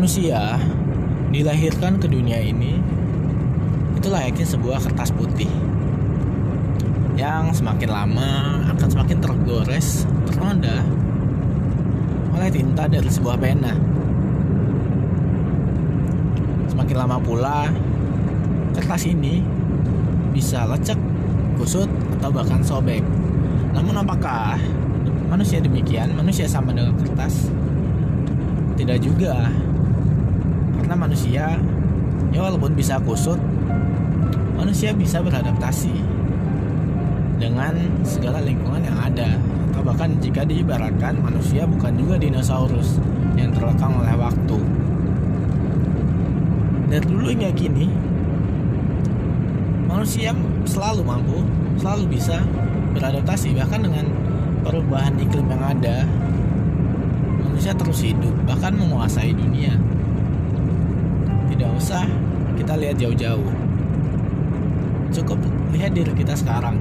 manusia dilahirkan ke dunia ini itu layaknya sebuah kertas putih yang semakin lama akan semakin tergores, ternoda oleh tinta dari sebuah pena. Semakin lama pula, kertas ini bisa lecek, kusut, atau bahkan sobek. Namun apakah manusia demikian? Manusia sama dengan kertas? Tidak juga. Karena manusia, ya walaupun bisa kusut, manusia bisa beradaptasi dengan segala lingkungan yang ada. Atau bahkan jika diibaratkan manusia bukan juga dinosaurus yang terlekang oleh waktu. Dari dulu hingga kini manusia selalu mampu selalu bisa beradaptasi. Bahkan dengan perubahan iklim yang ada manusia terus hidup bahkan menguasai dunia tidak usah kita lihat jauh-jauh. Cukup lihat diri kita sekarang.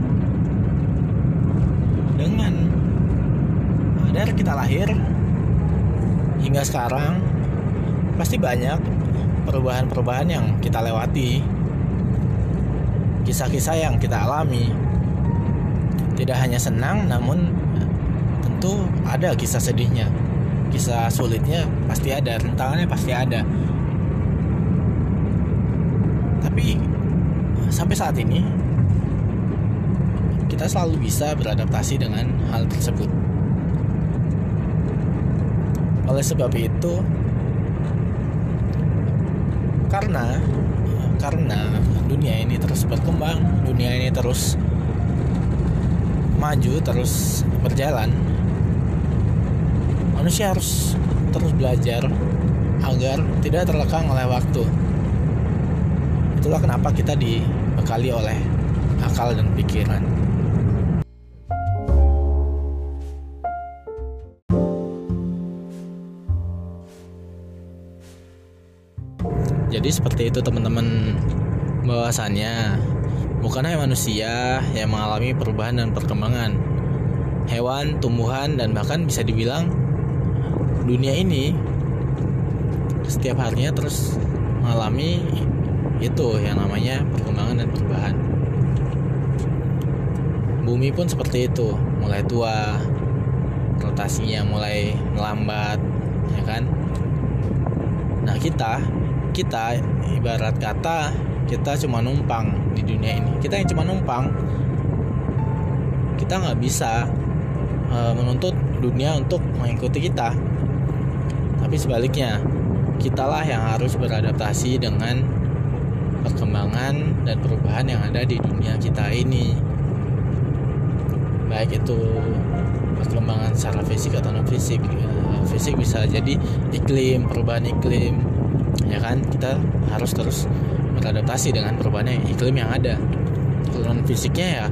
Dengan dari kita lahir hingga sekarang pasti banyak perubahan-perubahan yang kita lewati. Kisah-kisah yang kita alami. Tidak hanya senang namun tentu ada kisah sedihnya. Kisah sulitnya pasti ada rintangannya pasti ada tapi sampai saat ini kita selalu bisa beradaptasi dengan hal tersebut. Oleh sebab itu, karena karena dunia ini terus berkembang, dunia ini terus maju, terus berjalan, manusia harus terus belajar agar tidak terlekang oleh waktu. Itulah kenapa kita dibekali oleh akal dan pikiran. Jadi seperti itu teman-teman bahwasannya bukan hanya manusia yang mengalami perubahan dan perkembangan. Hewan, tumbuhan dan bahkan bisa dibilang dunia ini setiap harinya terus mengalami itu yang namanya perkembangan dan perubahan. Bumi pun seperti itu, mulai tua, rotasinya mulai melambat, ya kan? Nah, kita kita ibarat kata kita cuma numpang di dunia ini kita yang cuma numpang kita nggak bisa uh, menuntut dunia untuk mengikuti kita tapi sebaliknya kitalah yang harus beradaptasi dengan perkembangan dan perubahan yang ada di dunia kita ini. Baik itu perkembangan secara fisik atau non fisik fisik bisa jadi iklim perubahan iklim ya kan? Kita harus terus beradaptasi dengan perubahan iklim yang ada. Non fisiknya ya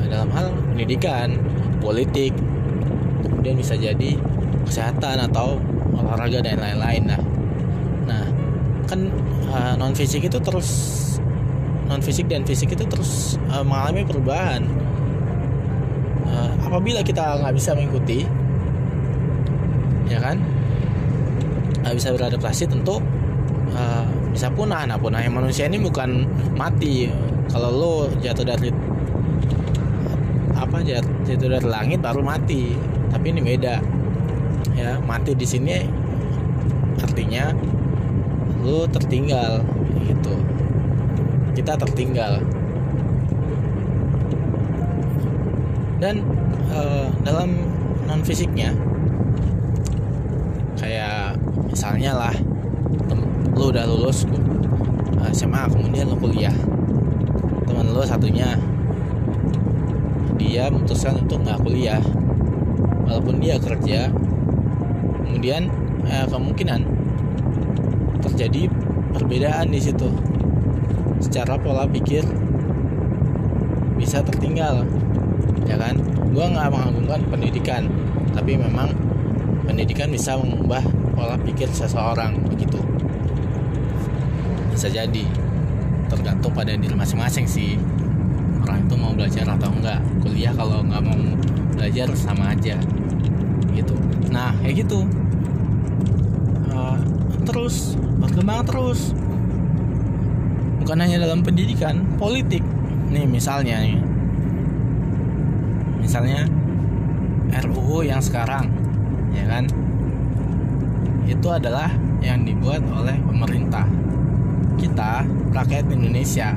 eh, dalam hal pendidikan politik kemudian bisa jadi kesehatan atau olahraga dan lain-lain nah kan uh, non fisik itu terus non fisik dan fisik itu terus uh, mengalami perubahan. Uh, apabila kita nggak bisa mengikuti ya kan? Nggak bisa beradaptasi tentu uh, bisa punah. Nah punahnya manusia ini bukan mati. Kalau lo jatuh dari apa jatuh dari langit baru mati. Tapi ini beda. Ya mati di sini artinya lo tertinggal gitu. Kita tertinggal. Dan uh, dalam non fisiknya kayak misalnya lah lu udah lulus SMA kemudian lu kuliah. Teman lu satunya dia memutuskan untuk nggak kuliah. Walaupun dia kerja kemudian eh, kemungkinan terjadi perbedaan di situ. Secara pola pikir bisa tertinggal ya kan? Gua nggak mengagungkan pendidikan tapi memang pendidikan bisa mengubah pola pikir seseorang begitu. Bisa jadi. Tergantung pada diri masing-masing sih. Orang itu mau belajar atau enggak. Kuliah kalau nggak mau belajar sama aja. Gitu. Nah kayak gitu terus berkembang terus. Bukan hanya dalam pendidikan politik. Nih misalnya nih. Misalnya RUU yang sekarang ya kan? Itu adalah yang dibuat oleh pemerintah kita rakyat Indonesia.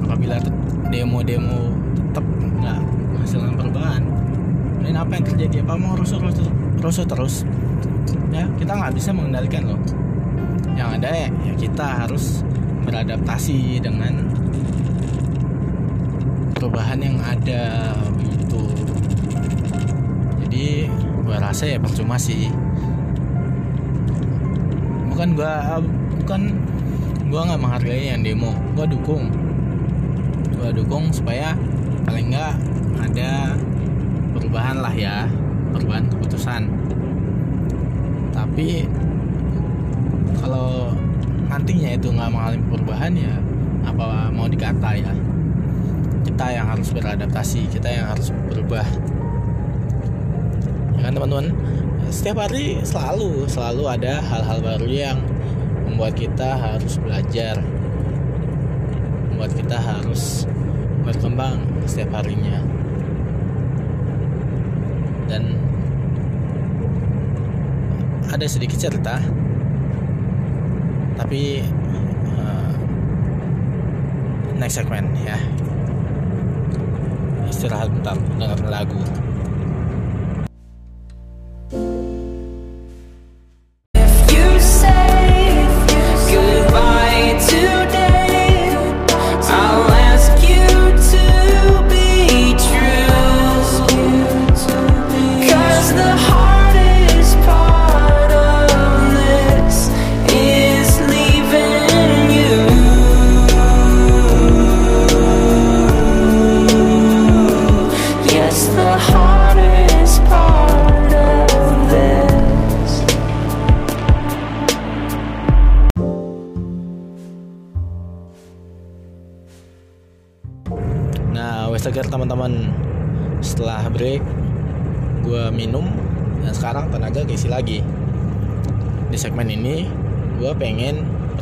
Apabila demo-demo tetap nggak menghasilkan perubahan. Dan apa yang terjadi? Apa mau rusuh rusuh, rusuh terus ya kita nggak bisa mengendalikan loh. Yang ada ya, ya kita harus beradaptasi dengan perubahan yang ada begitu jadi gue rasa ya percuma sih. Bukan gue bukan gue nggak menghargai yang demo. Gue dukung. Gue dukung supaya paling nggak ada perubahan lah ya perubahan keputusan tapi kalau nantinya itu nggak mengalami perubahan ya apa mau dikata ya? Kita yang harus beradaptasi kita yang harus berubah. Ya kan teman-teman? Setiap hari selalu selalu ada hal-hal baru yang membuat kita harus belajar. Membuat kita harus berkembang setiap harinya. Dan ada sedikit cerita. Tapi uh, next segment ya. Istirahat bentar dengar lagu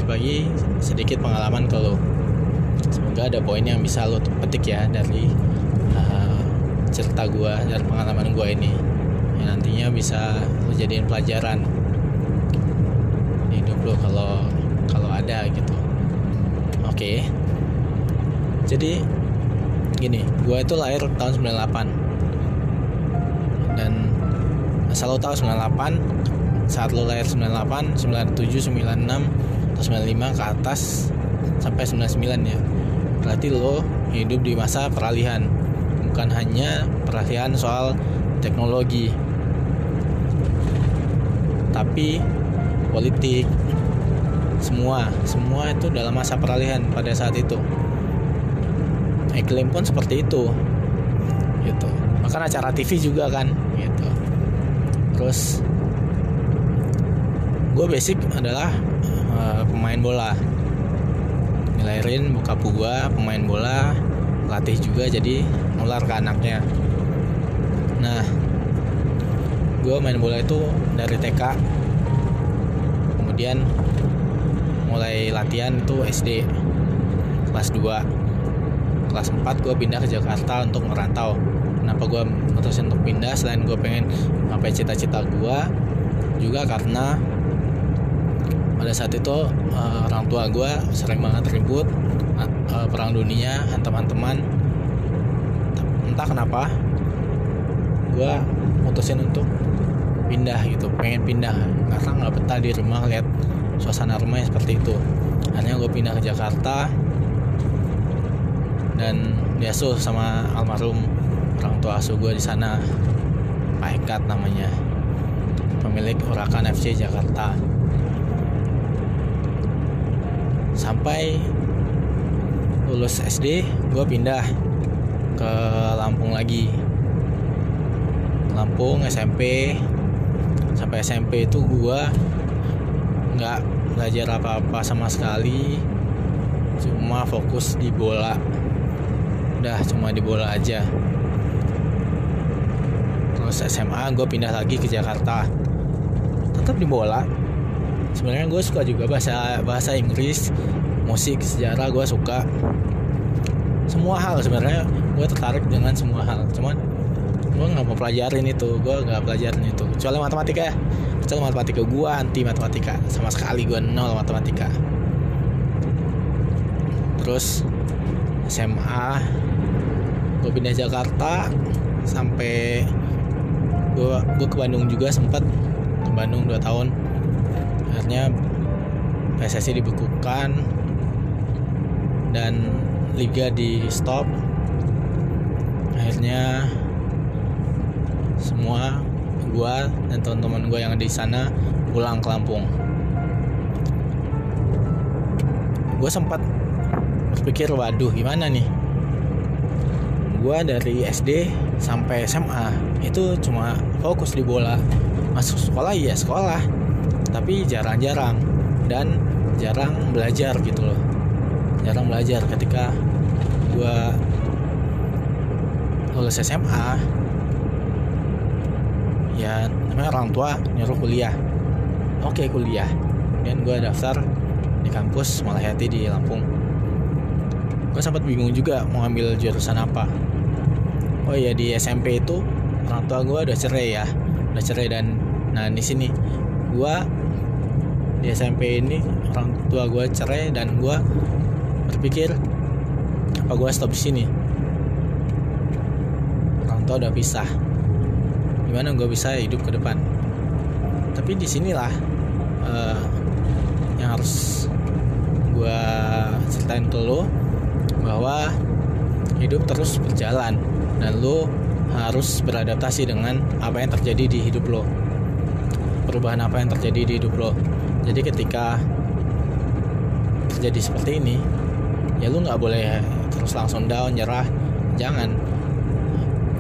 berbagi sedikit pengalaman ke lo semoga ada poin yang bisa lo petik ya dari uh, cerita gue dari pengalaman gue ini. Yang nantinya bisa lo jadiin pelajaran di hidup lo kalau kalau ada gitu. Oke. Okay. jadi gini gue itu lahir tahun 98 dan asal lo tahu 98 saat lo lahir 98 97 96 atau 95 ke atas sampai 99 ya. Berarti lo hidup di masa peralihan. Bukan hanya peralihan soal teknologi tapi politik. Semua semua itu dalam masa peralihan pada saat itu. Iklim pun seperti itu gitu. Bahkan acara TV juga kan gitu. Terus gue basic adalah uh, pemain bola. Ngelahirin buka gue pemain bola latih juga jadi nular ke anaknya. Nah gue main bola itu dari TK kemudian mulai latihan itu SD kelas 2 kelas 4 gue pindah ke Jakarta untuk merantau. Kenapa gue memutuskan untuk pindah? Selain gue pengen ngapain cita-cita gue juga karena pada saat itu uh, orang tua gue sering banget ribut uh, perang dunia teman-teman entah kenapa gue mutusin untuk pindah gitu pengen pindah. Karena nggak betah di rumah lihat suasana rumah yang seperti itu. Akhirnya gue pindah ke Jakarta dan diasuh sama almarhum orang tua asuh gue di sana. Pak Ekat namanya. Pemilik Urakan FC Jakarta sampai lulus SD gue pindah ke Lampung lagi. Lampung SMP sampai SMP itu gue nggak belajar apa-apa sama sekali. Cuma fokus di bola. Udah cuma di bola aja. Terus SMA gue pindah lagi ke Jakarta. Tetap di bola sebenarnya gue suka juga bahasa bahasa Inggris musik sejarah gue suka. Semua hal sebenarnya gue tertarik dengan semua hal. Cuman gue nggak mau pelajarin itu gue nggak pelajarin itu. Kecuali matematika ya. Kecuali matematika gue anti matematika. Sama sekali gue nol matematika. Terus SMA gue pindah Jakarta sampai gue gue ke Bandung juga sempat ke Bandung 2 tahun akhirnya PSSI dibekukan dan liga di stop. Akhirnya semua gue dan teman-teman gue yang ada di sana pulang ke Lampung. Gue sempat berpikir waduh gimana nih? Gue dari SD sampai SMA itu cuma fokus di bola. Masuk sekolah ya sekolah tapi jarang-jarang. Dan jarang belajar gitu loh. Jarang belajar ketika gue lulus SMA ya namanya orang tua nyuruh kuliah. Oke kuliah. Dan gue daftar di kampus Malahati di Lampung. Gue sempat bingung juga mau ambil jurusan apa. Oh iya di SMP itu orang tua gue udah cerai ya. Udah cerai dan nah di sini gue di SMP ini orang tua gue cerai dan gue berpikir apa gue stop di sini? Orang tua udah pisah. Gimana gue bisa hidup ke depan? Tapi di sinilah uh, yang harus gue ceritain ke lo bahwa hidup terus berjalan dan lo harus beradaptasi dengan apa yang terjadi di hidup lo perubahan apa yang terjadi di hidup lo. Jadi ketika terjadi seperti ini ya lu nggak boleh terus langsung down nyerah. Jangan.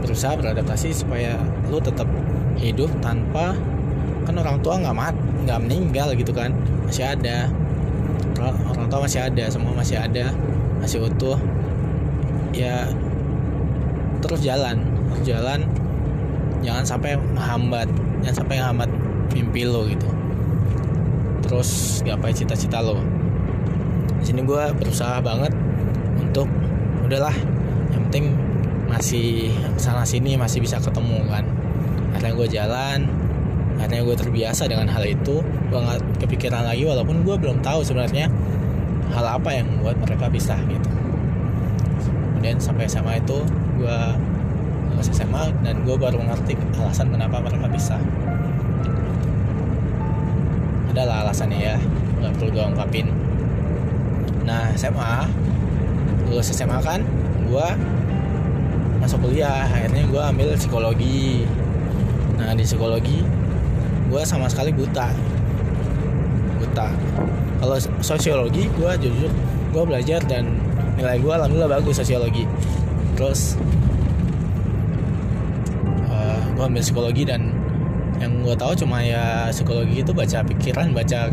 Berusaha beradaptasi supaya lu tetap hidup tanpa kan orang tua nggak mat nggak meninggal gitu kan. Masih ada. Orang tua masih ada semua masih ada masih utuh. Ya terus jalan terus jalan. Jangan sampai menghambat jangan sampai menghambat mimpi lo gitu. Terus gapai cita-cita lo? Di sini gue berusaha banget untuk udahlah yang penting masih sana sini masih bisa ketemu kan. Akhirnya gue jalan akhirnya gue terbiasa dengan hal itu. Gue nggak kepikiran lagi walaupun gue belum tahu sebenarnya hal apa yang membuat mereka pisah gitu. Kemudian sampai SMA itu gue lulus SMA dan gue baru mengerti alasan kenapa mereka pisah adalah alasannya ya nggak perlu gue ungkapin. Nah SMA lulus SMA kan gue masuk kuliah akhirnya gue ambil psikologi. Nah di psikologi gue sama sekali buta. Buta. Kalau sosiologi gue jujur gue belajar dan nilai gue alhamdulillah bagus sosiologi. Terus uh, gue ambil psikologi dan yang gue tahu cuma ya psikologi itu baca pikiran baca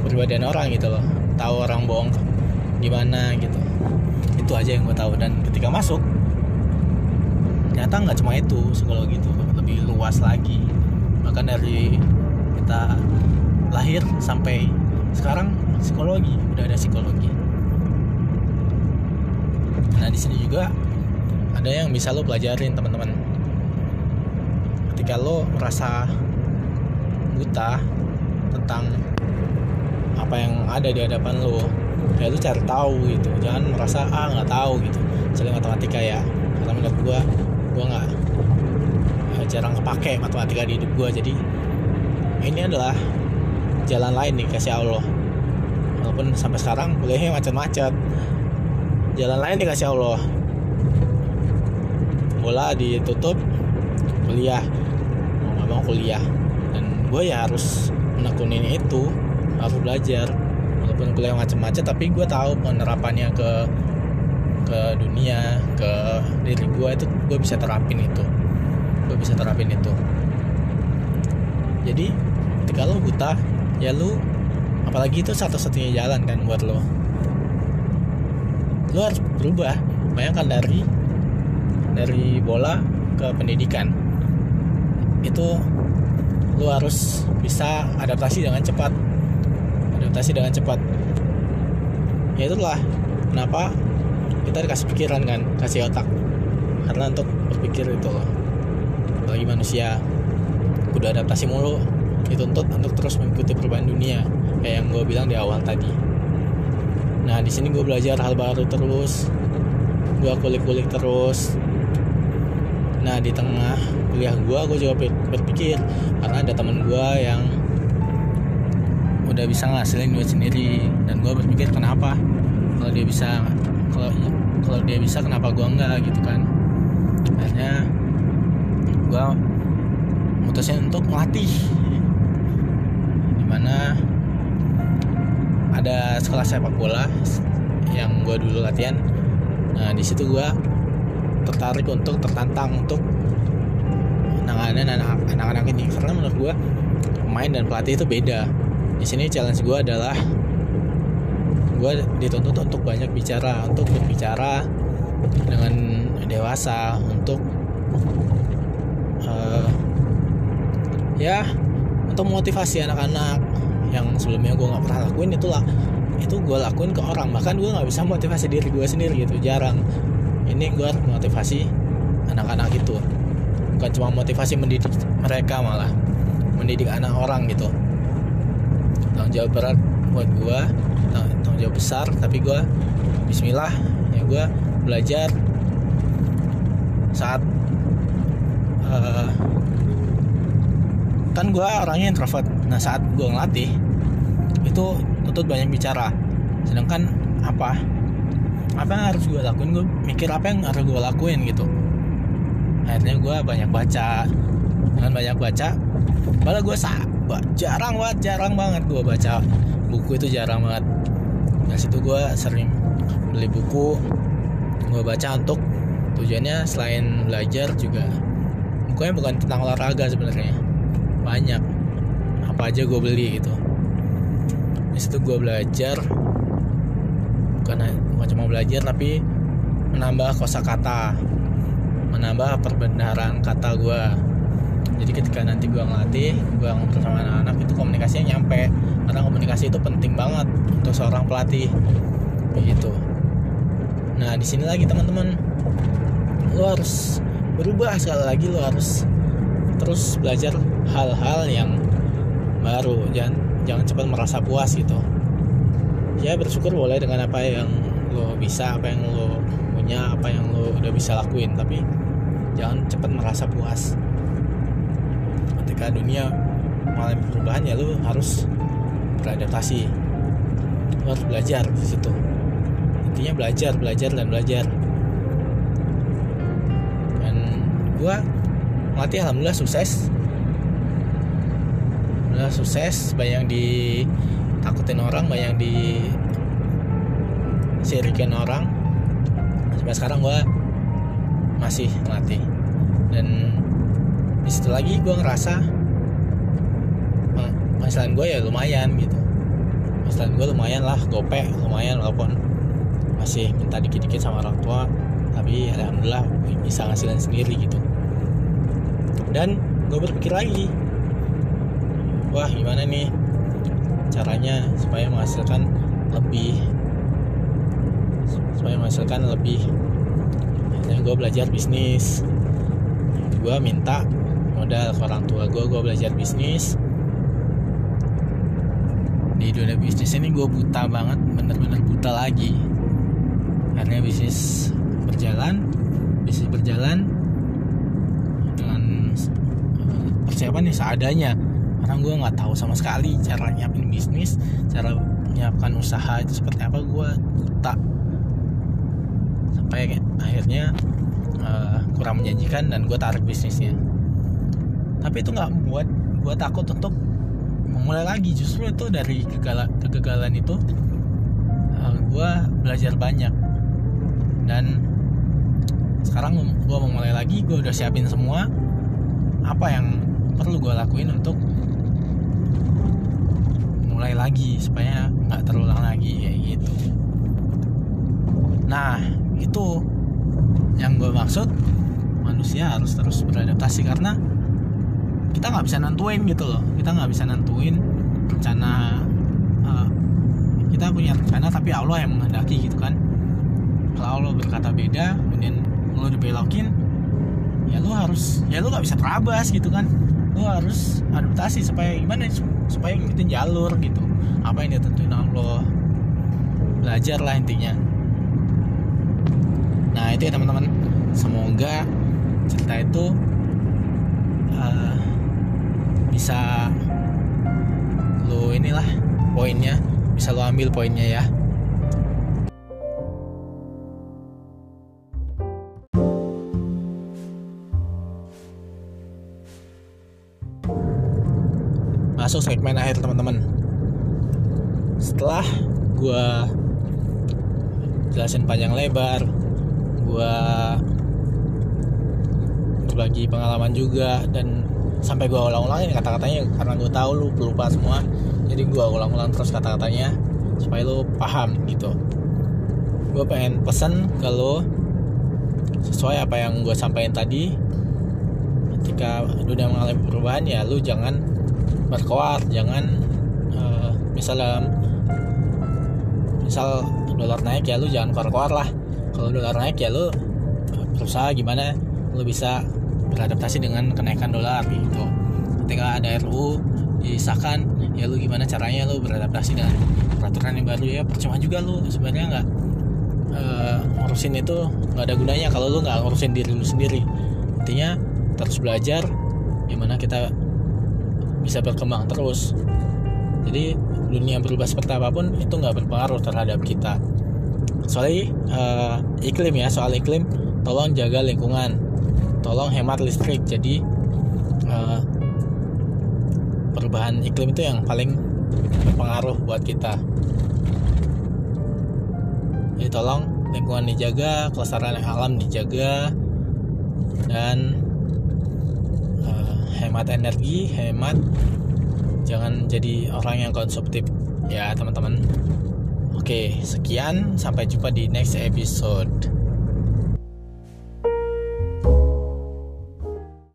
kepribadian orang gitu loh. Tahu orang bohong gimana gitu. Itu aja yang gue tahu. Dan ketika masuk ternyata nggak cuma itu psikologi itu lebih luas lagi. Bahkan dari kita lahir sampai sekarang psikologi udah ada psikologi. Nah di sini juga ada yang bisa lo pelajarin teman-teman ketika lo merasa buta tentang apa yang ada di hadapan lo ya lu cari tahu gitu. Jangan merasa ah nggak tahu gitu. Misalnya matematika ya karena menurut gua gua nggak ya, jarang kepake matematika di hidup gua. Jadi ini adalah jalan lain nih kasih Allah. Walaupun sampai sekarang kuliahnya macet-macet. Jalan lain dikasih Allah. Bola ditutup kuliah kuliah. Dan gue ya harus menekunin itu harus belajar. Walaupun kuliah macam-macam tapi gue tahu penerapannya ke ke dunia ke diri gue itu gue bisa terapin itu. Gue bisa terapin itu. Jadi ketika lo buta ya lu apalagi itu satu-satunya jalan kan buat lo lo harus berubah. Bayangkan dari dari bola ke pendidikan. Itu lu harus bisa adaptasi dengan cepat. Adaptasi dengan cepat. Ya itulah kenapa kita dikasih pikiran kan kasih otak. Karena untuk berpikir itu loh. Bagi manusia udah adaptasi mulu dituntut untuk terus mengikuti perubahan dunia. Kayak yang gue bilang di awal tadi. Nah di sini gue belajar hal baru terus. Gue kulik-kulik terus nah di tengah kuliah gue gue juga berpikir karena ada teman gue yang udah bisa ngasilin duit sendiri dan gue berpikir kenapa? Kalau dia bisa kalau kalau dia bisa kenapa gue enggak gitu kan? Akhirnya gue mutusin untuk melatih di mana ada sekolah sepak bola yang gue dulu latihan. Nah di situ gue tertarik untuk tertantang untuk nanganin anak-anak ini. Karena menurut gue pemain dan pelatih itu beda. Di sini challenge gue adalah gue dituntut untuk banyak bicara untuk berbicara dengan dewasa untuk uh, ya untuk motivasi anak-anak yang sebelumnya gue nggak pernah lakuin itulah itu gue lakuin ke orang. Bahkan gue nggak bisa motivasi diri gue sendiri gitu jarang ini gue motivasi anak-anak itu. Bukan cuma motivasi mendidik mereka malah mendidik anak orang gitu. Tanggung jawab berat buat gue tanggung jawab besar tapi gue Bismillah ya gue belajar saat uh, kan gue orangnya introvert. Nah saat gue ngelatih itu tutut banyak bicara. Sedangkan apa apa yang harus gue lakuin? Gue mikir apa yang harus gue lakuin gitu. Akhirnya gue banyak baca. Dengan banyak baca malah gue sah jarang banget jarang banget gue baca. Buku itu jarang banget. Dari situ gue sering beli buku gue baca untuk tujuannya selain belajar juga. Bukunya bukan tentang olahraga sebenarnya. Banyak. Apa aja gue beli gitu. Di situ gue belajar bukan bukan cuma belajar tapi menambah kosakata menambah perbenaran kata gue jadi ketika nanti gue ngelatih gue ngobrol sama anak-anak itu komunikasinya nyampe. Karena komunikasi itu penting banget untuk seorang pelatih. Begitu. Nah di sini lagi teman-teman. Lo harus berubah. Sekali lagi lo harus terus belajar hal-hal yang baru. Jangan jangan cepat merasa puas gitu ya bersyukur boleh dengan apa yang lo bisa apa yang lo punya apa yang lo udah bisa lakuin. Tapi jangan cepat merasa puas. Ketika dunia mengalami perubahan ya lo harus beradaptasi. Lo harus belajar di situ. Intinya belajar belajar dan belajar. Dan gue melatih alhamdulillah sukses. Alhamdulillah sukses banyak yang ditakutin orang banyak di sirikin orang. Sampai sekarang gue masih melatih dan di situ lagi gue ngerasa penghasilan gue ya lumayan gitu. Penghasilan gue lumayan lah gope lumayan walaupun masih minta dikit-dikit sama orang tua. Tapi alhamdulillah bisa ngasilin sendiri gitu. Dan gue berpikir lagi wah gimana nih caranya supaya menghasilkan lebih supaya menghasilkan lebih. Akhirnya gue belajar bisnis. Gue minta modal ke orang tua gue gue belajar bisnis. Di dunia bisnis ini gue buta banget bener-bener buta lagi. Akhirnya bisnis berjalan bisnis berjalan persiapan nih seadanya karena gue nggak tahu sama sekali cara nyiapin bisnis cara menyiapkan usaha itu seperti apa gue buta sampai akhirnya uh, kurang menjanjikan dan gue tarik bisnisnya. Tapi itu nggak membuat gue takut untuk memulai lagi. Justru itu dari kegala, kegagalan itu uh, gue belajar banyak. Dan sekarang gue mau mulai lagi gue udah siapin semua apa yang perlu gue lakuin untuk mulai lagi supaya nggak terulang lagi kayak gitu. Nah itu yang gue maksud manusia harus terus beradaptasi karena kita nggak bisa nentuin gitu loh. Kita nggak bisa nentuin rencana uh, kita punya rencana tapi Allah yang menghendaki gitu kan. Kalau Allah berkata beda kemudian lo dibelokin ya lo harus ya lo nggak bisa terabas gitu kan lo harus adaptasi supaya gimana supaya ngikutin jalur gitu. Apa yang ditentuin Allah belajar lah intinya. Nah itu ya teman-teman. Semoga cerita itu uh, bisa lo inilah poinnya bisa lo ambil poinnya ya segmen akhir teman-teman. Setelah gue jelasin panjang lebar gue berbagi pengalaman juga dan sampai gue ulang-ulangin kata-katanya karena gue tahu lu lupa semua jadi gue ulang-ulang terus kata-katanya supaya lu paham gitu. Gue pengen pesen ke lu sesuai apa yang gue sampaikan tadi. Ketika dunia mengalami perubahan ya lu jangan berkoar jangan uh, misalnya misal dolar naik ya lu jangan koar-koar lah. Kalau dolar naik ya lu berusaha gimana lu bisa beradaptasi dengan kenaikan dolar gitu. Ketika ada RU disahkan ya lu gimana caranya lu beradaptasi dengan peraturan yang baru ya percuma juga lu sebenarnya nggak uh, ngurusin itu nggak ada gunanya kalau lu nggak ngurusin diri lu sendiri. Intinya terus belajar gimana kita bisa berkembang terus. Jadi dunia berubah seperti apa pun itu nggak berpengaruh terhadap kita. Soalnya uh, iklim ya soal iklim tolong jaga lingkungan. Tolong hemat listrik. Jadi uh, perubahan iklim itu yang paling berpengaruh buat kita. Jadi tolong lingkungan dijaga kelestarian alam dijaga dan hemat energi hemat. Jangan jadi orang yang konsumtif. Ya teman-teman. Oke sekian. Sampai jumpa di next episode